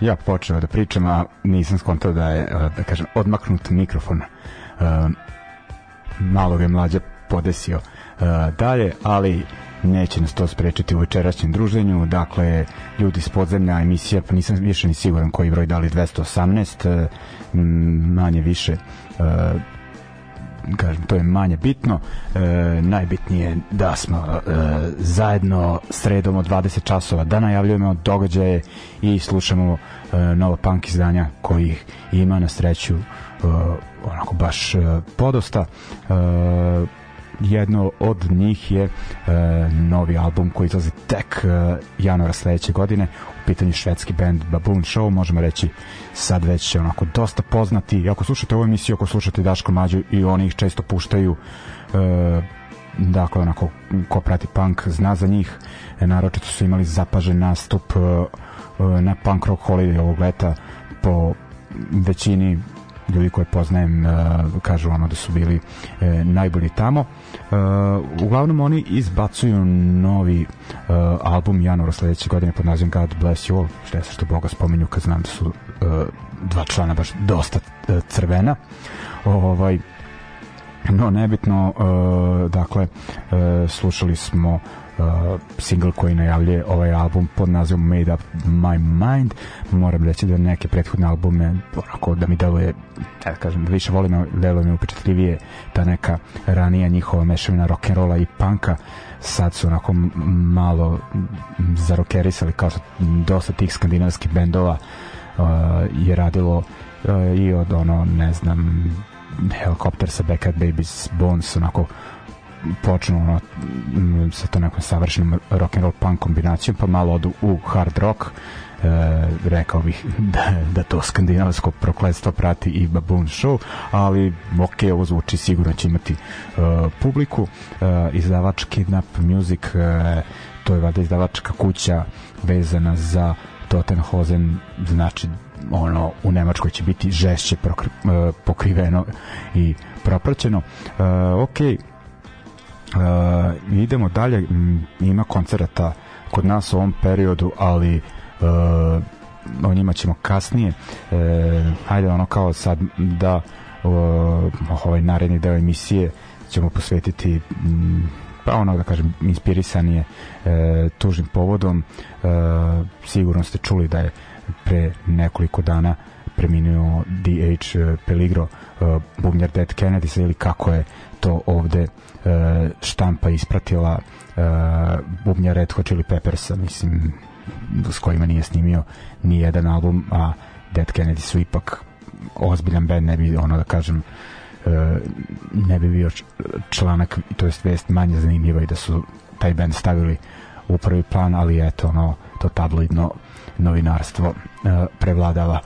Ja počeo da pričam, a nisam skontao da je, da kažem, odmaknut mikrofon. Malo ga je mlađa podesio dalje, ali neće nas to sprečiti u večerašnjem druženju. Dakle, ljudi iz podzemlja emisija, pa nisam više ni siguran koji broj dali 218, manje više kažem, to je manje bitno. E, najbitnije da smo e, zajedno sredom od 20 časova da najavljujemo događaje i slušamo e, nova punk izdanja kojih ima na sreću e, onako baš e, podosta. E, jedno od njih je e, novi album koji izlazi tek e, januara sledeće godine. U pitanju švedski band Baboon Show. Možemo reći sad već onako dosta poznati. I ako slušate ovu emisiju ako slušate Daško Mađu i oni ih često puštaju e, dakle onako ko prati punk zna za njih. E, naročito su imali zapažen nastup e, na Punk Rock Holiday ovog leta po većini ljudi koje poznajem uh, kažu ono da su bili uh, najbolji tamo. Uh, uglavnom oni izbacuju novi album januara sledeće godine pod nazivom God Bless You All, što je što Boga spominju kad znam da su dva člana baš dosta crvena. Ovaj no nebitno dakle slušali smo single koji najavljuje ovaj album pod nazivom Made Up My Mind. Moram reći da neke prethodne albume onako da mi deluje da kažem više volim deluje mi upečatljivije ta neka ranija njihova mešavina rock'n'rolla i panka sad su onako malo zarokerisali kao što dosta tih skandinavskih bendova uh, je radilo uh, i od ono ne znam helikopter sa Backup Babies Bones onako počnu ono, sa to nekom savršenom rock and roll punk kombinacijom pa malo odu u hard rock. E, rekao bih da, da to skandinavsko prokledstvo prati i Baboon Show ali ok, ovo zvuči sigurno će imati e, publiku. E, izdavač Kidnap Music e, to je vada izdavačka kuća vezana za Tottenhosen znači ono u Nemačkoj će biti žešće prokri, e, pokriveno i propraćeno. E, ok Uh, idemo dalje, ima koncerata kod nas u ovom periodu, ali uh, o njima ćemo kasnije. Uh, ajde ono kao sad da uh, ovaj naredni deo emisije ćemo posvetiti m, pa ono da kažem inspirisanije e, tužnim povodom e, sigurno ste čuli da je pre nekoliko dana preminuo D.H. Peligro e, bubnjar Dead Kennedy ili kako je to ovde štampa ispratila e, bubnja Red Hot Chili Peppersa mislim s kojima nije snimio ni jedan album a Dead Kennedy su ipak ozbiljan band ne bi ono da kažem e, ne bi bio članak to jest vest manje zanimljiva i da su taj band stavili u prvi plan ali eto ono to tabloidno novinarstvo prevladava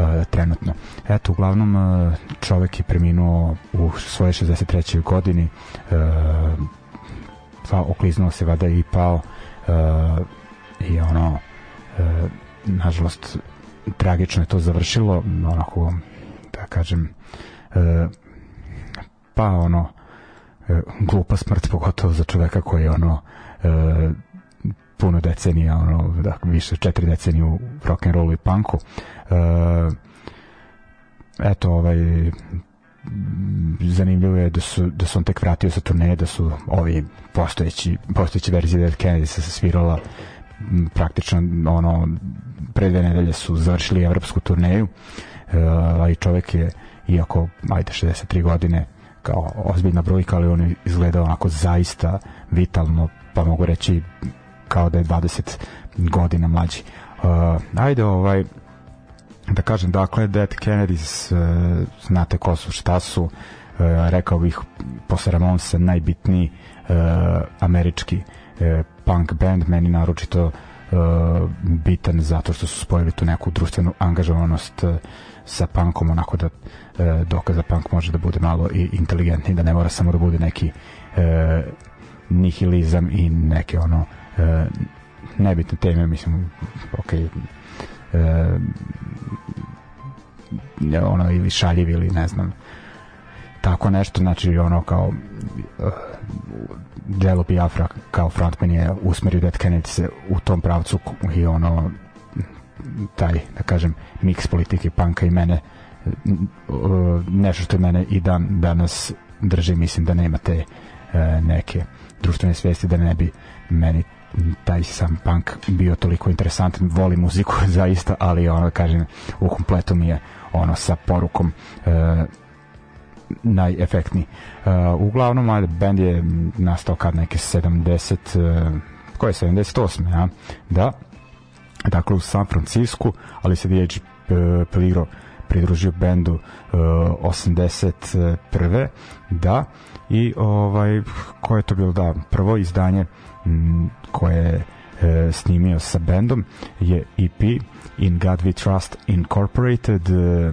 uh, trenutno. Eto, uglavnom uh, čovek je preminuo u svoje 63. godini uh, pa okliznuo se vada i pao uh, i ono uh, nažalost tragično je to završilo onako da kažem uh, pa ono uh, glupa smrt pogotovo za čoveka koji je ono uh, puno decenija, ono, da, više četiri decenije u rock and rollu i punku. Uh, eto, ovaj, zanimljivo je da su da su on tek vratio sa turneje da su ovi postojeći postojeće verzije Dead Kennedy se svirala praktično ono pre dve nedelje su završili evropsku turneju uh, a i čovek je iako ajde 63 godine kao ozbiljna brojka ali on izgleda onako zaista vitalno pa mogu reći kao da je 20 godina mlađi. Uh, ajde ovaj da kažem dakle Dead Kennedys uh, znate ko su šta su uh, rekao bih posle Ramonsa najbitniji uh, američki uh, punk band meni naročito uh, bitan zato što su spojili tu neku društvenu angažovanost uh, sa punkom onako da uh, dokaza punk može da bude malo i inteligentni da ne mora samo da bude neki uh, nihilizam i neke ono e, nebitne teme, mislim, ok, e, ono, ili šaljiv ili ne znam, tako nešto, znači ono kao uh, Jello Biafra kao frontman je usmerio Dead Kennedy se u tom pravcu i ono taj, da kažem, miks politike panka i mene uh, nešto što je mene i dan danas drži, mislim da nema te uh, neke društvene svesti da ne bi meni taj sam punk bio toliko interesantan, voli muziku zaista, ali ono kažem u kompletu mi je ono sa porukom e, najefektniji. E, uglavnom, band je nastao kad neke 70 e, koje je 78. Ja? Da, dakle u San Francisku, ali se DJ e, Peligro pridružio bendu e, 81. Da, i ovaj, koje je to bilo, da, prvo izdanje koje je e, snimio sa bendom je EP In God We Trust Incorporated e,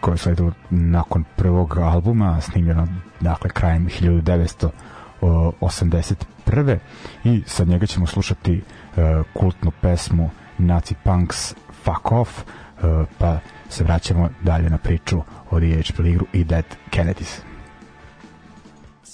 koje je sledilo nakon prvog albuma snimljeno dakle krajem 1981. i sa njega ćemo slušati e, kultnu pesmu Nazi Punks Fuck Off pa se vraćamo dalje na priču o DH Peligru i Dead Kennedys.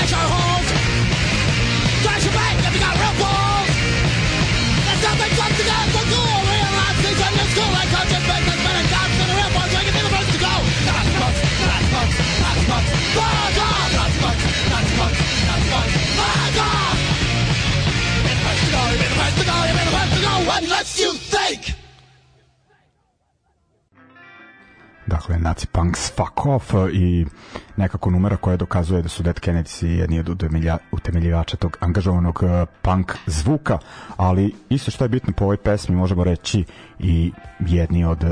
Take her home. Dakle, Nazi Punks Fuck Off i nekako numera koja dokazuje da su Dead Kennedys jedni od utemeljivača tog angažovanog uh, punk zvuka, ali isto što je bitno po ovoj pesmi možemo reći i jedni od uh,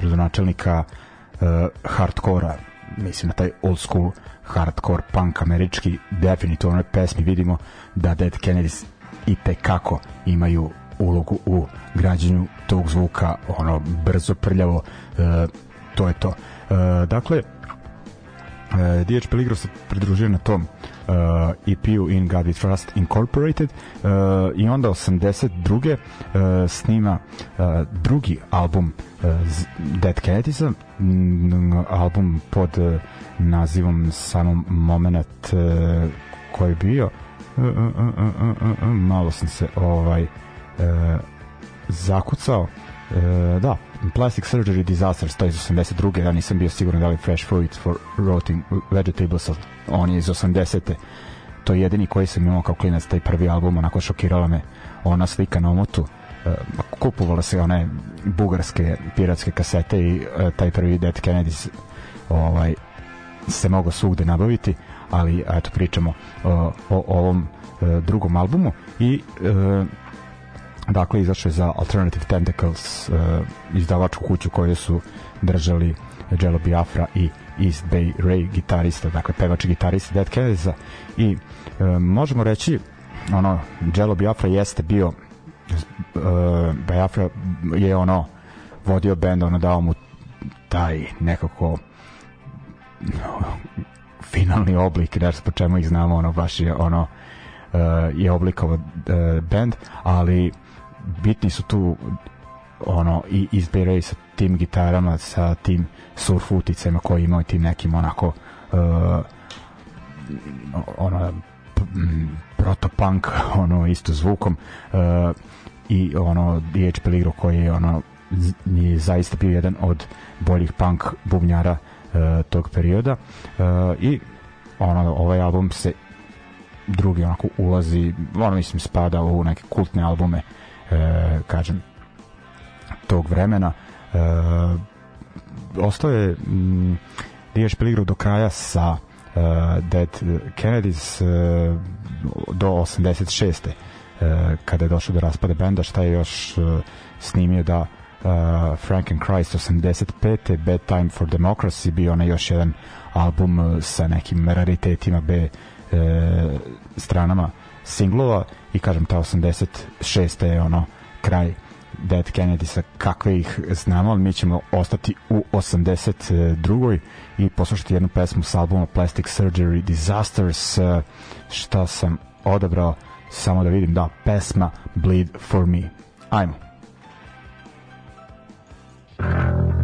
rodonačelnika uh, hardkora mislim na taj old school hardcore punk američki definitivno na pesmi vidimo da Dead Kennedys i te kako imaju ulogu u građenju tog zvuka ono brzo prljavo e, to je to e, dakle e, DH Peligro se pridružio na tom uh, EP-u In God We Trust Incorporated uh, i onda 82. Uh, snima uh, drugi album uh, Dead Kennedys mm, album pod uh, nazivom samom Moment uh, koji je bio uh, uh, uh, uh, uh, malo sam se ovaj uh, zakucao uh, da Plastic Surgery Disasters, to je iz 82. Ja nisam bio siguran da li Fresh Fruit for Rotting Vegetables, on je iz 80. To je jedini koji sam imao kao klinac, taj prvi album, onako šokirala me ona slika na omotu. Uh, kupovala se one bugarske piratske kasete i uh, taj prvi Dead Kennedys ovaj, se mogo svugde nabaviti, ali eto pričamo o, o ovom drugom albumu i dakle izašao je za Alternative Tentacles uh, izdavačku kuću koju su držali Jello Biafra i East Bay Ray gitarista, dakle pevač gitarista Dead Kennedys i uh, možemo reći ono Jello Biafra jeste bio uh, Biafra je ono vodio bend, ono dao mu taj nekako finalni oblik, ne po čemu ih znamo, ono baš je ono uh, je oblikovao uh, band, ali bitni su tu ono i izbiraju sa tim gitarama sa tim surf uticama koji imaju tim nekim onako uh, ono protopunk ono isto zvukom uh, i ono DH Peligro koji je ono je zaista bio jedan od boljih punk bubnjara uh, tog perioda uh, i ono ovaj album se drugi onako ulazi ono mislim spada u neke kultne albume uh, kažem tog vremena e, ostao je Diješ Peligro do kraja sa e, Dead Kennedys e, do 86. E, kada je došao do raspada benda šta je još e, snimio da uh, Franken Christ 85. Bad Time for Democracy bio onaj još jedan album uh, sa nekim raritetima B uh, stranama singlova i kažem ta 86. je ono kraj Dead Kennedy kakve ih znamo, ali mi ćemo ostati u 82. i poslušati jednu pesmu s albuma Plastic Surgery Disasters šta sam odabrao samo da vidim da pesma Bleed for Me ajmo the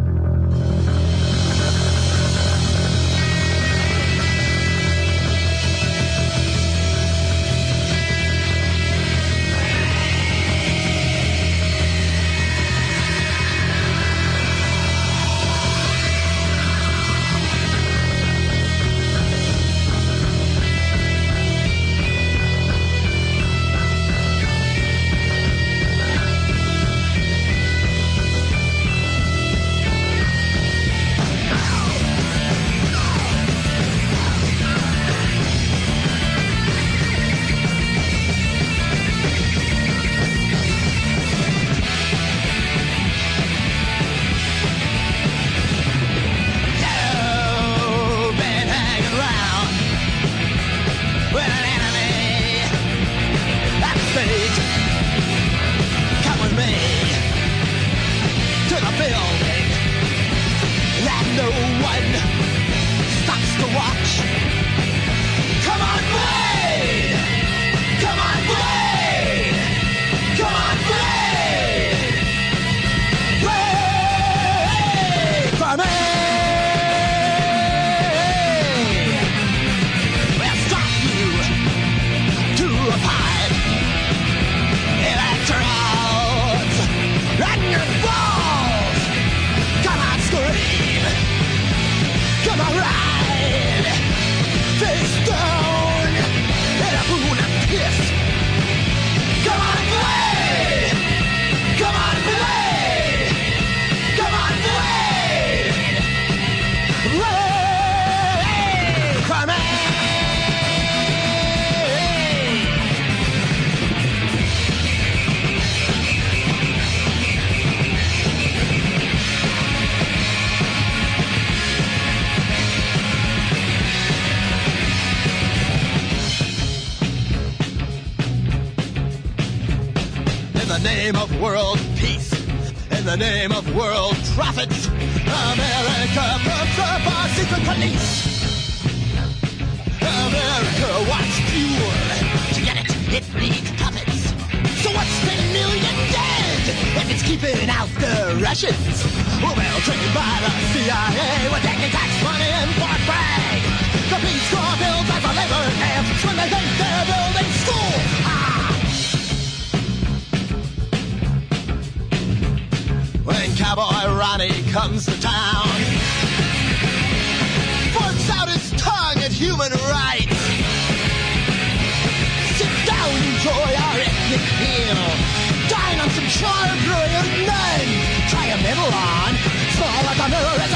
enjoy our ethnic meal. Dine on some charbroiled nuns. Try a middle on. Small like a mirror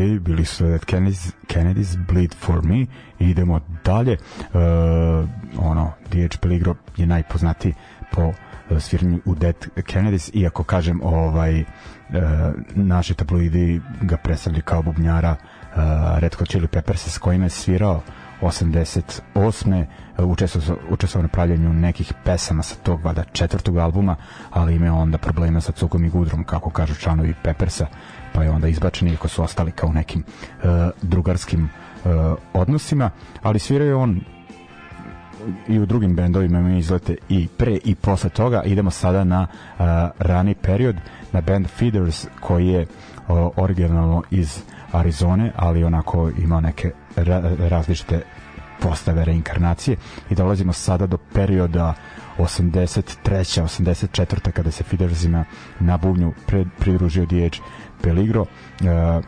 Ok, bili su Dead Kennedys, Kennedys Bleed for Me i idemo dalje. Uh, ono, DH Peligro je najpoznatiji po uh, sviranju u Dead Kennedys, iako kažem ovaj uh, naši tabloidi ga predstavljaju kao bubnjara uh, Red Hot Chili Peppers s kojima je svirao 88. učestvovao na pravljanju nekih pesama sa tog vada četvrtog albuma, ali imao onda problema sa cukom i gudrom, kako kažu članovi Peppersa, pa je onda izbačen iako su ostali kao nekim uh, drugarskim uh, odnosima, ali svirao je on i u drugim bendovima imaju izlete i pre i posle toga idemo sada na uh, rani period na band Feeders koji je uh, originalno iz Arizone ali onako ima neke ra različite postave reinkarnacije i dolazimo sada do perioda 83. 84. kada se Feedersima na bubnju pred, pridružio DH Peligro uh,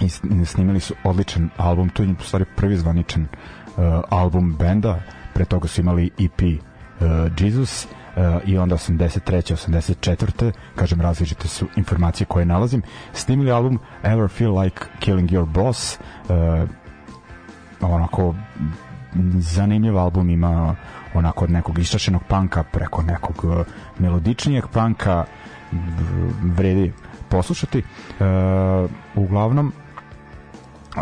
i snimili su odličan album to je u stvari prvi zvaničan uh, album benda pre toga su imali EP uh, Jesus uh, i onda 83. 84. kažem različite su informacije koje nalazim snimili album Ever Feel Like Killing Your Boss uh, onako zanimljiv album ima onako od nekog iščašenog panka preko nekog melodičnijeg panka vredi poslušati uh, uglavnom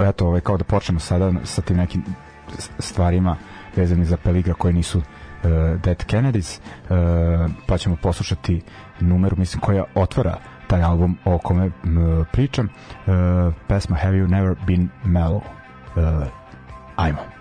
eto ovaj, kao da počnemo sada sa tim nekim stvarima vezani za Peligra koji nisu uh, Dead Kennedys uh, pa ćemo poslušati numeru mislim koja otvara taj album o kome pričam pesma Have You Never Been Mellow? Ajmo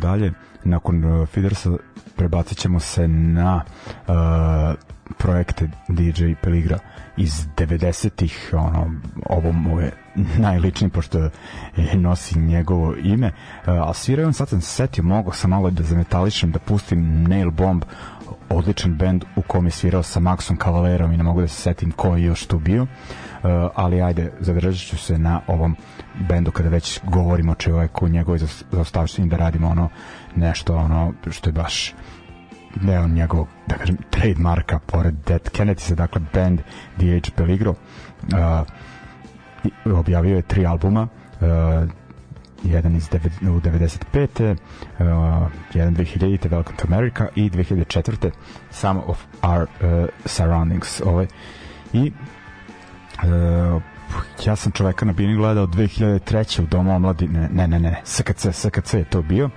dalje. Nakon uh, Feedersa prebacit ćemo se na uh, projekte DJ Peligra iz 90-ih, ono, ovo mu je najličniji, pošto nosi njegovo ime, uh, a svirao on, sad sam se setio, mogo sam malo da zametališem, da pustim Nail Bomb, odličan band u kom je svirao sa Maxom Cavalerom i ne mogu da se setim ko je još tu bio, uh, ali ajde, zadržat ću se na ovom bendu kada već govorimo o čoveku, njegovoj zaostavštini da radimo ono nešto ono što je baš deo njegovog, da kažem, trademarka pored Dead Kennedy se, dakle, band DH Peligro uh, objavio je tri albuma uh, jedan iz devet- u 95. Uh, jedan 2000. Welcome to America i 2004. Some of Our uh, Surroundings ovaj. i uh, ja sam čoveka na Bini gledao 2003. u Domu omladine, ne, ne, ne, SKC, SKC je to bio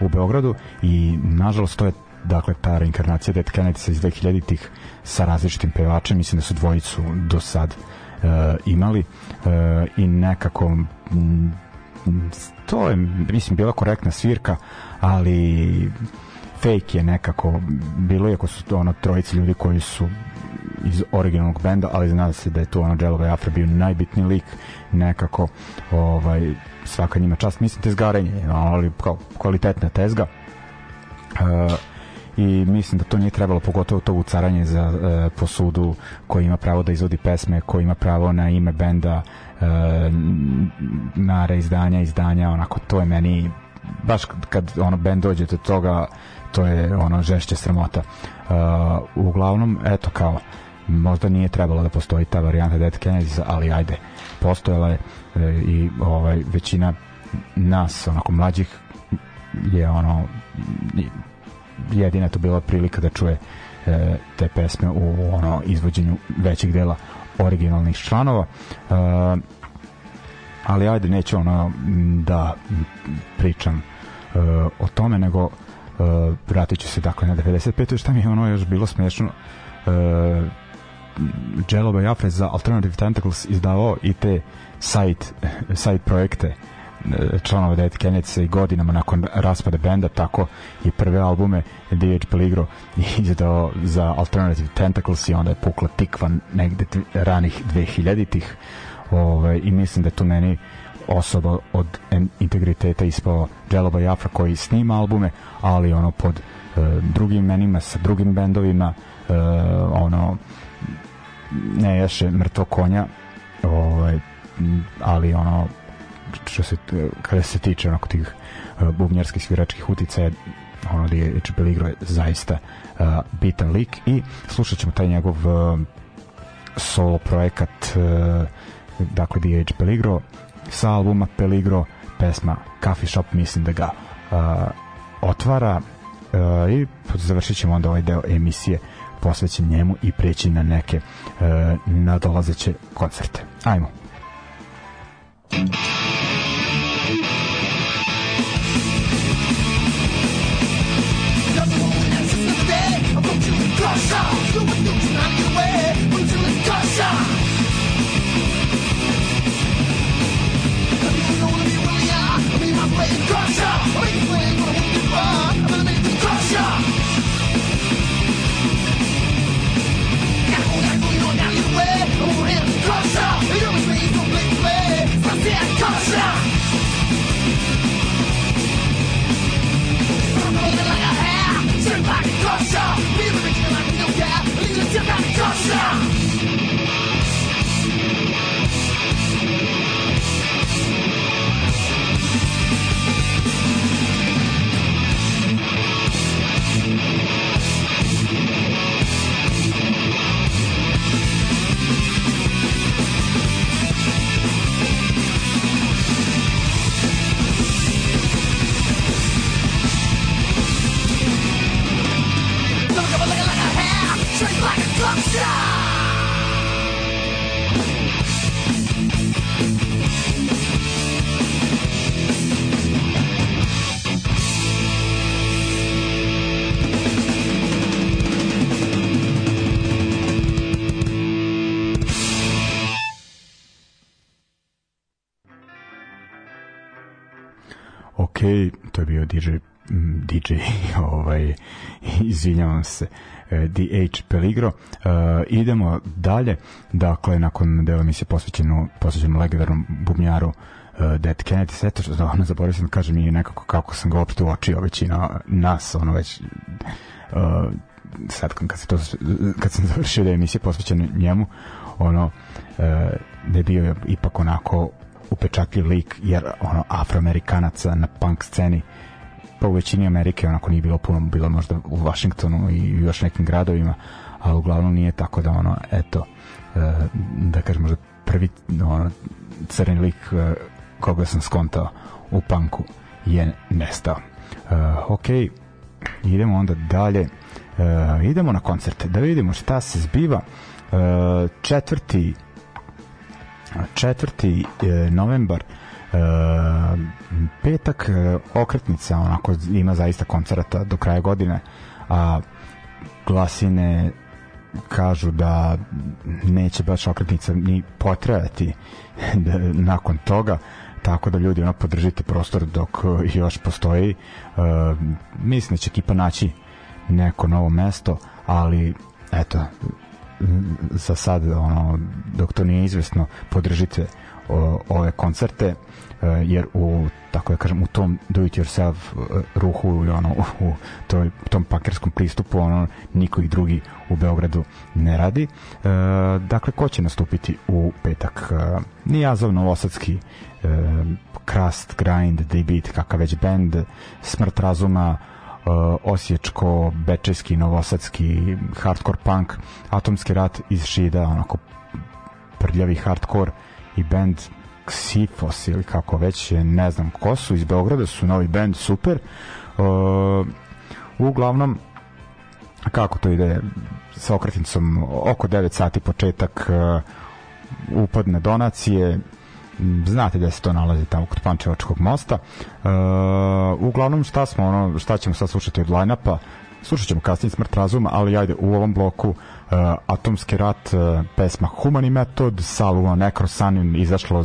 u Beogradu i nažalost to je dakle ta reinkarnacija Dead Kennedy iz 2000-ih sa različitim pevačem, mislim da su dvojicu do sad uh, imali uh, i nekako mm, to je, mislim, bila korektna svirka, ali fake je nekako bilo, iako su ono trojici ljudi koji su iz originalnog benda, ali zna se da je tu ono Jello Afra bio najbitniji lik nekako ovaj, svaka njima čast. Mislim tezgarenje, ali kao kvalitetna tezga. Uh, i mislim da to nije trebalo pogotovo to ucaranje za uh, posudu koji ima pravo da izvodi pesme, koji ima pravo na ime benda uh, na reizdanja, izdanja onako to je meni baš kad, ono bend dođe do toga to je ono žešće sramota. Uh, uglavnom eto kao možda nije trebalo da postoji ta varijanta Dead Kennedys ali ajde postojala je e, i ovaj većina nas onako mlađih je ono jedina to bila prilika da čuje e, te pesme u ono izvođenju većeg dela originalnih članova. E, ali ajde neću ono da pričam e, o tome nego e, vratit ću se dakle na 95. šta mi je ono još bilo smešno e, Jello by Afre za Alternative Tentacles izdavao i te side, side projekte e, članova Dead Kennedy i godinama nakon raspada benda tako i prve albume DH Peligro izdao za Alternative Tentacles i onda je pukla tikva negde ranih 2000-ih ovaj, i mislim da tu meni osoba od integriteta ispao Jello by Afra koji snima albume ali ono pod e, drugim imenima sa drugim bendovima e, ono ne ješe mrtvo konja ovaj, ali ono što se kada se tiče onako tih uh, bubnjarskih sviračkih uticaja ono da je Peligro je zaista uh, bitan lik i slušat ćemo taj njegov uh, solo projekat uh, dakle DH Peligro sa albuma Peligro pesma Coffee Shop mislim da ga uh, otvara uh, i završit ćemo onda ovaj deo emisije posvećen njemu i preći na neke uh, nadolazeće koncerte. Ajmo. Crusher! Izvinjavam se, e, DH Peligro. E, idemo dalje, dakle, nakon dela emisije posvećeno, posvećeno legendarnom bubnjaru uh, Dead Kennedy što ono zaboravio sam da kažem i nekako kako sam ga uopšte uočio većina nas, ono već uh, sad kad, se to, kad sam završio da je emisija posvećena njemu, ono, uh, da je bio ipak onako upečatljiv lik, jer ono, afroamerikanaca na punk sceni pa u većini Amerike onako nije bilo puno, bilo možda u Washingtonu i još nekim gradovima, ali uglavnom nije tako da ono, eto, uh, da kažem možda prvi ono, crni lik uh, koga sam skontao u panku je nestao. Uh, ok, idemo onda dalje. Idemo na koncerte da vidimo šta se zbiva. Četvrti četvrti novembar petak uh, okretnica onako ima zaista koncerata do kraja godine a glasine kažu da neće baš okretnica ni potrajati da, nakon toga tako da ljudi ono podržite prostor dok još postoji. Uh, mislim da će ekipa naći neko novo mesto ali eto za sad ono dok to nije izvesno podržite o, ove koncerte uh, jer u tako da kažem u tom do it yourself uh, ruhu ili ono u toj, tom pakerskom pristupu ono niko i drugi u Beogradu ne radi. Uh, dakle ko će nastupiti u petak? Uh, Nijazov Novosadski uh, Krast, Grind, Beat kakav već band Smrt razuma uh, Osječko, Bečejski, Novosadski hardcore punk, Atomski rat iz Šida onako prljavi hardcore i band Sifos ili kako već ne znam ko su iz Beograda su novi band super. Uh, uglavnom kako to ide sa okretnicom oko 9 sati početak uh, upadne donacije. Znate da se to nalazi tamo kod Pančevačkog mosta. Uh, uglavnom šta smo ono šta ćemo sad slušati od line-upa? Slušat ćemo kasnije Smrt razuma ali ajde u ovom bloku Atomski rat uh, pesma Humani metod Salvo Necrosanin izašlo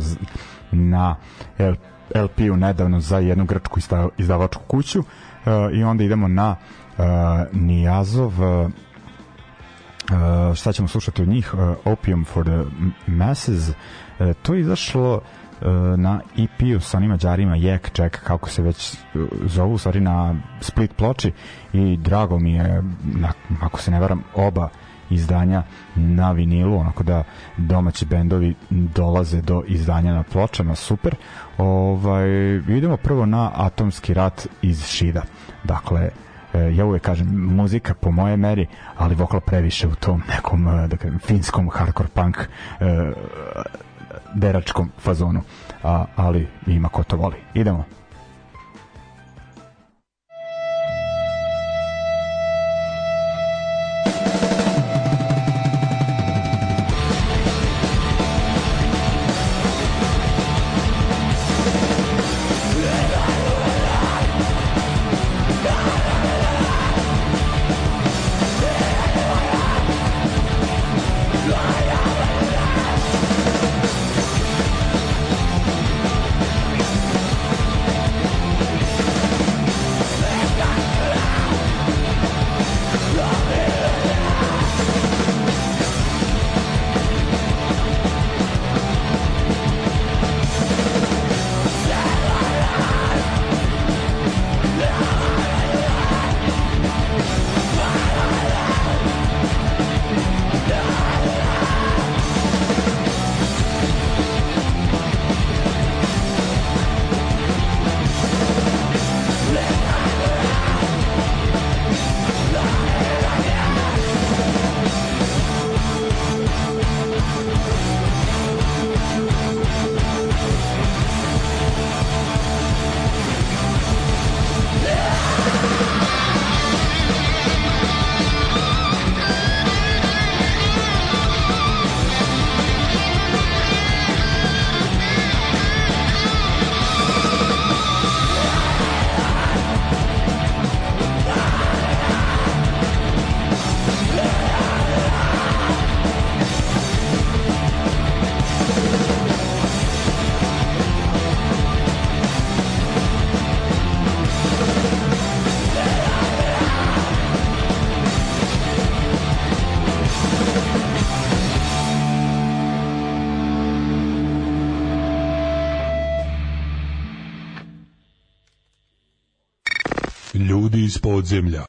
na LP-u nedavno za jednu grčku izdavačku kuću uh, i onda idemo na uh, Nijazov uh, Uh, šta ćemo slušati od njih uh, Opium for the Masses. Uh, to je izašlo uh, na EP-u sa onim mađarima Jek Jack kako se već zovu stvari na split ploči. I drago mi je na, ako se ne varam oba izdanja na vinilu onako da domaći bendovi dolaze do izdanja na pločama super ovaj, idemo prvo na Atomski rat iz Šida dakle E, ja uvek kažem muzika po moje meri, ali vokal previše u tom nekom e, da kažem finskom hardcore punk e, deračkom fazonu. A, ali ima ko to voli. Idemo. Ljudi iz podzemlja.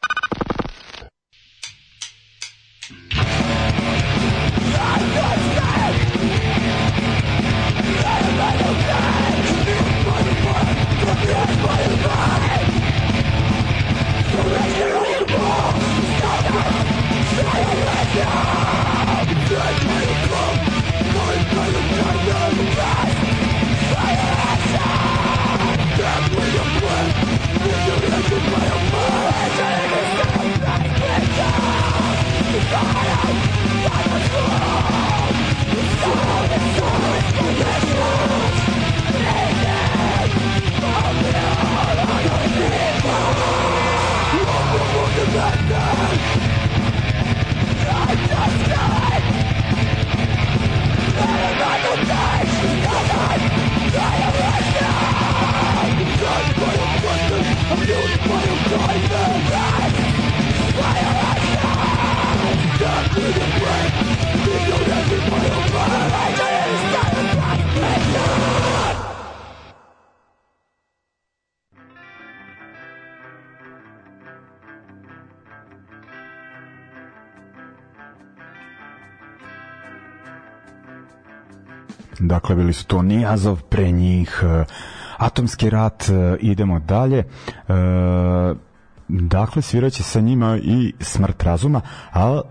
Nijazov, pre njih e, Atomski rat, e, idemo dalje. E, dakle, sviraće sa njima i Smrt razuma, a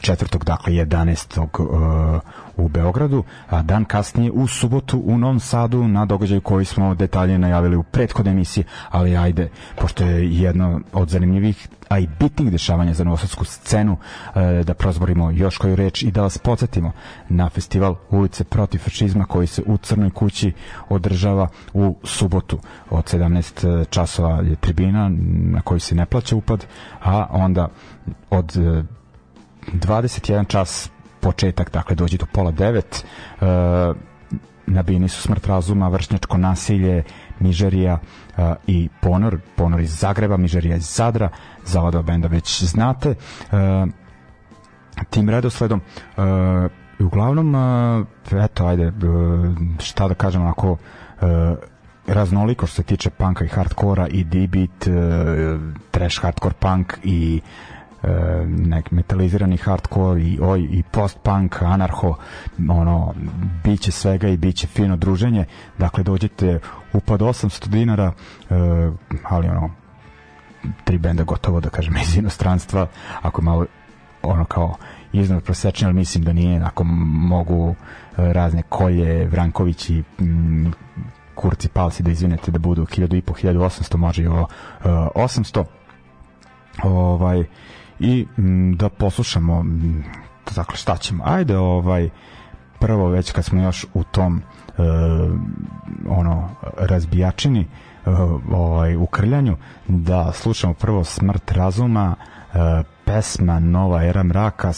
četvrtog, dakle 11. Uh, u Beogradu, a dan kasnije u subotu u Novom Sadu na događaju koji smo detalje najavili u prethodnoj emisiji, ali ajde, pošto je jedno od zanimljivih a i bitnih dešavanja za novosadsku scenu e, da prozborimo još koju reč i da vas podsjetimo na festival ulice protiv fašizma koji se u Crnoj kući održava u subotu od 17 časova je tribina na kojoj se ne plaća upad a onda od e, 21 čas početak, dakle dođe do pola devet. E, na bini su smrt razuma, vršnjačko nasilje Mižerija e, i Ponor Ponor iz Zagreba, Mižerija iz Zadra za ova benda već znate. E, tim redosledom e, uglavnom e, eto ajde e, šta da kažem onako e, raznoliko što se tiče punka i hardkora i D-beat, e, trash hardcore punk i nek metalizirani hardcore i oj i post-punk, anarho ono, biće svega i biće fino druženje. Dakle dođete upad 800 dinara e, ali ono tri benda gotovo da kažem iz inostranstva ako malo ono kao iznad prosečni, ali mislim da nije ako mogu e, razne kolje Vranković i mm, kurci palci da izvinete da budu 1000 i po 1800 može i ovo uh, 800 ovaj i m, da poslušamo dakle šta ćemo. Ajde ovaj prvo već kad smo još u tom e, ono razbijačini e, ovaj u krljanju da slušamo prvo smrt razuma e, pesma Nova era mraka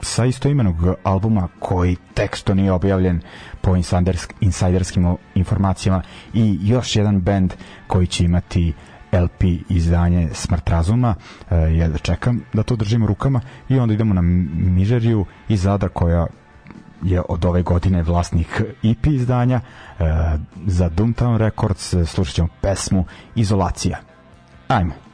sa istoimenog albuma koji teksto nije objavljen po insidersk, insajderskim informacijama. I još jedan bend koji će imati LP izdanje Smrt razuma e, ja da čekam da to držimo rukama i onda idemo na Mižeriju i Zadra koja je od ove godine vlasnik EP izdanja e, za Doomtown Records e, slušat ćemo pesmu Izolacija. Ajmo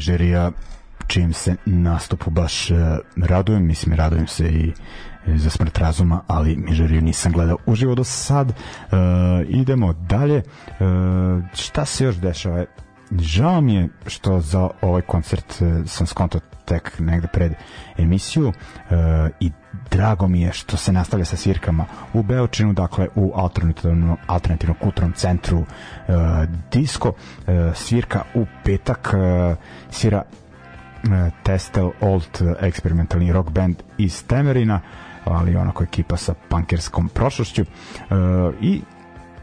Mižerija čim se nastupu baš e, radujem, mislim radujem se i e, za smrt razuma, ali Mižeriju nisam gledao uživo do sad. E, idemo dalje. E, šta se još dešava? Žao mi je što za ovaj koncert e, sam skonto tek negde pred emisiju e, i drago mi je što se nastavlja sa svirkama u Beočinu, dakle u alternativnom, alternativnom kulturnom centru e, Disco. E, svirka u petak svira Testel Old eksperimentalni rock band iz Temerina, ali onako ekipa sa punkerskom prošlošću. I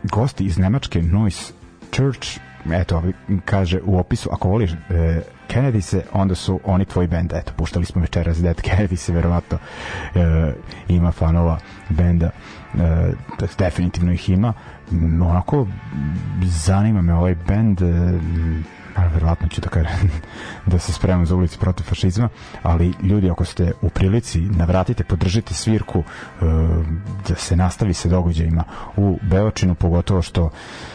gosti iz Nemačke Noise Church eto, kaže u opisu, ako voliš e, Kennedy se, onda su oni tvoj bend, eto, puštali smo večeras Dead Kennedy se, verovatno e, ima fanova benda, e, definitivno ih ima, onako zanima me ovaj bend, e, verovatno ću da kažem da se spremam za ulici protiv fašizma, ali ljudi ako ste u prilici, navratite, podržite svirku e, da se nastavi sa događajima u Beočinu, pogotovo što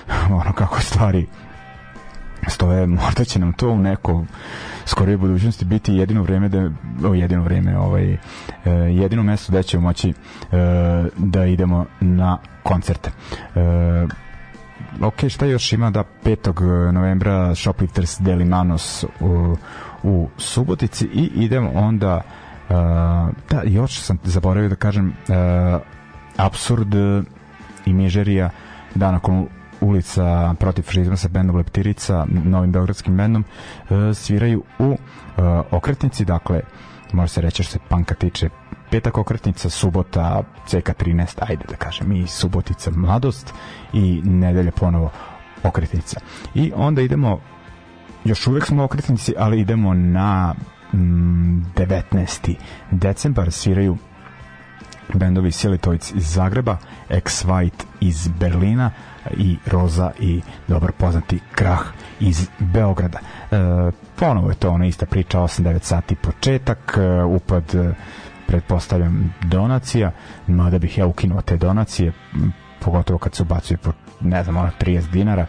ono kako stvari stoje, možda će nam to u neko skorije budućnosti biti jedino vreme da o, jedino vreme ovaj e, jedino mesto gde ćemo moći e, da idemo na koncerte. E, ok, šta još ima da 5. novembra Shoplifters Deli Manos u, u Subotici i idemo onda uh, da, još sam zaboravio da kažem uh, Absurd i Mižerija da nakon ulica protiv fašizma sa bendom Leptirica, novim beogradskim bendom, uh, sviraju u uh, okretnici, dakle, može se reći što se panka tiče petak okretnica, subota CK13, ajde da kažem, i subotica mladost i nedelja ponovo okretnica. I onda idemo, još uvek smo u okretnici, ali idemo na mm, 19. decembar, sviraju bendovi Silitoic iz Zagreba, Ex White iz Berlina i Roza i dobro poznati Krah iz Beograda. E, ponovo je to ona ista priča, 8-9 sati početak, e, upad e, pretpostavljam donacija, mada bih ja ukinuo te donacije, pogotovo kad se ubacuje po, ne znam, ono 30 dinara,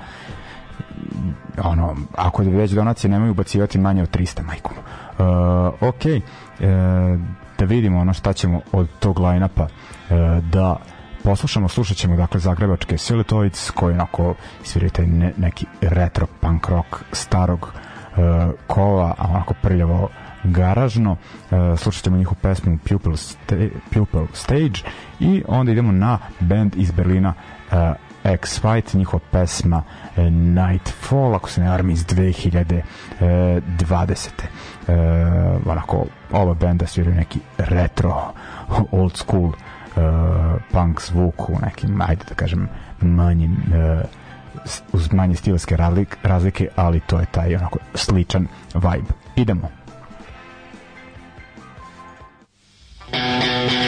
ono, ako već donacije nemaju ubacivati manje od 300 majkom. Uh, ok, uh, da vidimo ono šta ćemo od tog line-upa uh, da poslušamo, slušat ćemo dakle zagrebačke Silitoids koji onako sviraju taj ne, neki retro punk rock starog uh, kova, a onako prljavo garažno uh, slušat ćemo njihovu pesmu Pupil, sta Pupil Stage i onda idemo na band iz Berlina uh, X-Fight, njihova pesma uh, Nightfall, ako se ne armi iz 2020. Uh, onako, ova benda sviraju neki retro, old school punk zvuk u nekim, ajde da kažem, manjim s- uz manje stilske razlik, razlike, ali to je taj onako sličan vibe. Idemo. Ljudi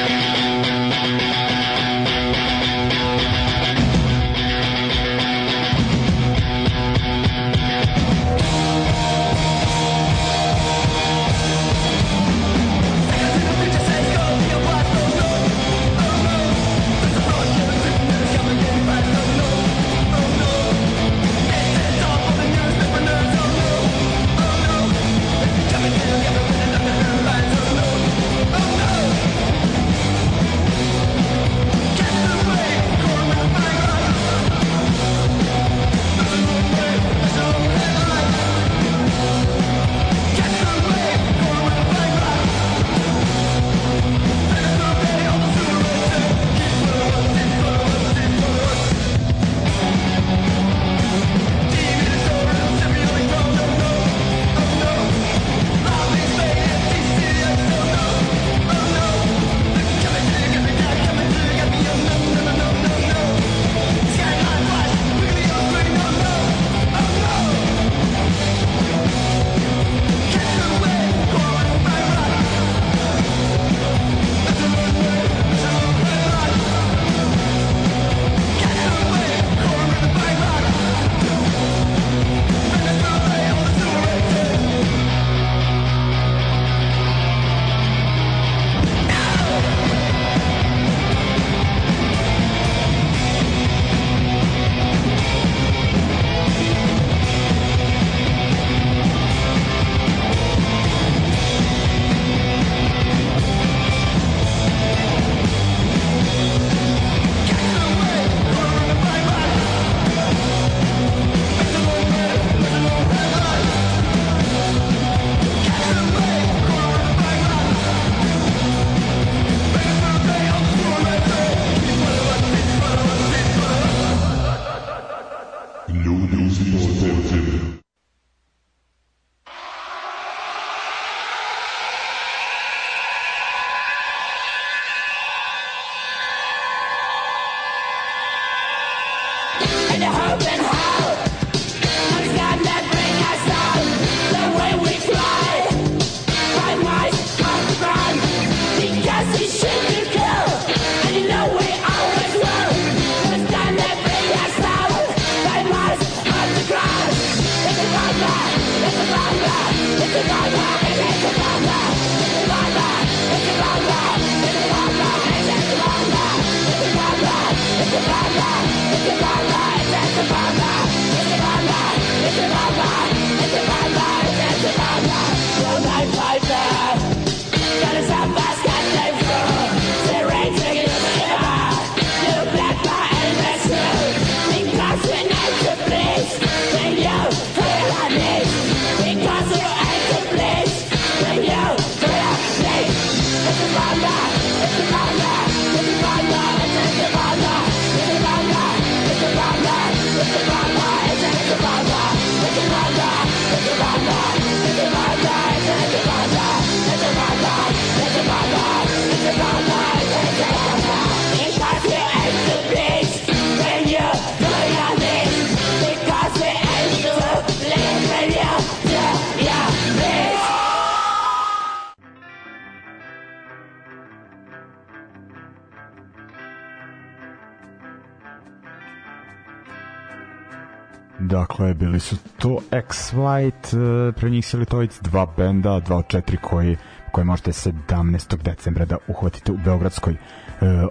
X-White, e, pre njih Silitovic, dva benda, dva od četiri koji, koje možete 17. decembra da uhvatite u Beogradskoj e,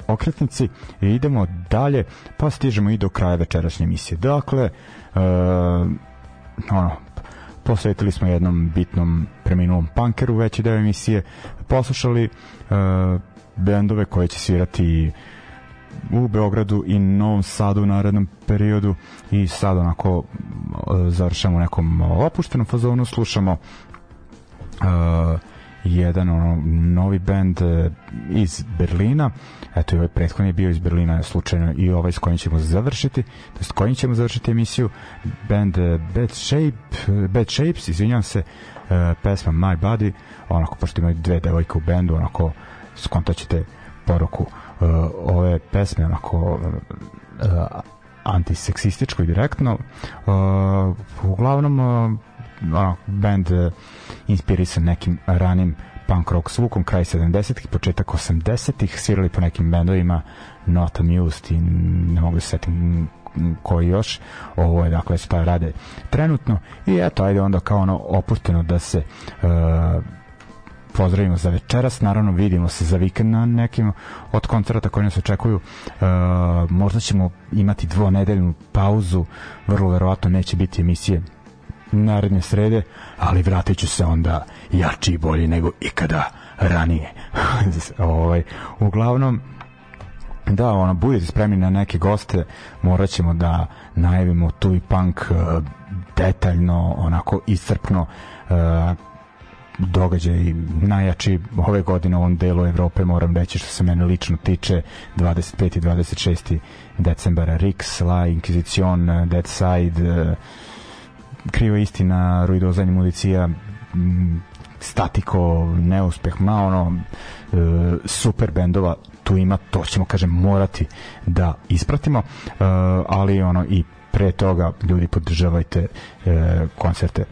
okretnici. I idemo dalje, pa stižemo i do kraja večerašnje emisije. Dakle, e, ono, posvetili smo jednom bitnom preminulom punkeru veći deo emisije, poslušali e, bendove koje će svirati u Beogradu i Novom Sadu u narednom periodu. I sad onako e, završamo nekom opuštenom fazonu, slušamo uh, jedan ono, novi band uh, iz Berlina. Eto i ovaj prethodni je bio iz Berlina slučajno i ovaj s kojim ćemo završiti to jest kojim ćemo završiti emisiju. Band uh, Bad Shape Bad Shapes, izvinjam se uh, pesma My Body. Onako pošto imaju dve devojke u bendu onako skontaćete poruku uh, ove pesme onako uh, antiseksističko i direktno. Uh, uglavnom uh, ono, band uh, inspirisan nekim ranim punk rock zvukom kraj 70-ih, početak 80-ih svirali po nekim bendovima Not Amused i ne mogu se setim koji još. Ovo je dakle šta rade trenutno. I eto ajde onda kao ono opušteno da se uh, pozdravimo za večeras, naravno vidimo se za vikend na nekim od koncerta koji nas očekuju. E, možda ćemo imati dvonedeljnu pauzu, vrlo verovatno neće biti emisije naredne srede, ali vratit ću se onda jači i bolji nego ikada ranije. ovaj, uglavnom, da, ono, budete spremni na neke goste, morat ćemo da najavimo tu i punk uh, detaljno, onako iscrpno, uh, događaj najjači ove godine u ovom delu Evrope moram reći što se mene lično tiče 25. i 26. decembara Rix, La Inquisition, Dead Side Kriva istina, Ruidozanje mulicija Statiko, Neuspeh, ma ono e, super bendova tu ima, to ćemo kažem morati da ispratimo, e, ali ono i pre toga ljudi podržavajte e, koncerte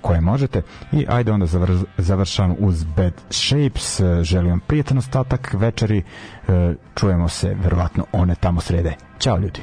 koje možete. I ajde onda zavr, završam uz Bad Shapes. Želim vam prijatan ostatak večeri. Čujemo se verovatno one tamo srede. Ćao ljudi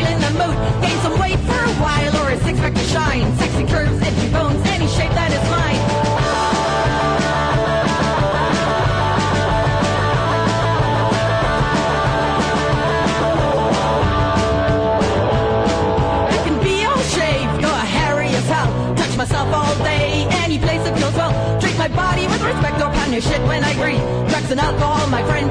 if I feel in the mood. Gain some weight for a while, or a six pack to shine. Sexy curves, edgy bones, any shape that is mine. I can be all shaved, go hairy as hell. Touch myself all day, any place that feels well. Treat my body with respect or pound your shit when I agree. Drugs and alcohol, my friend,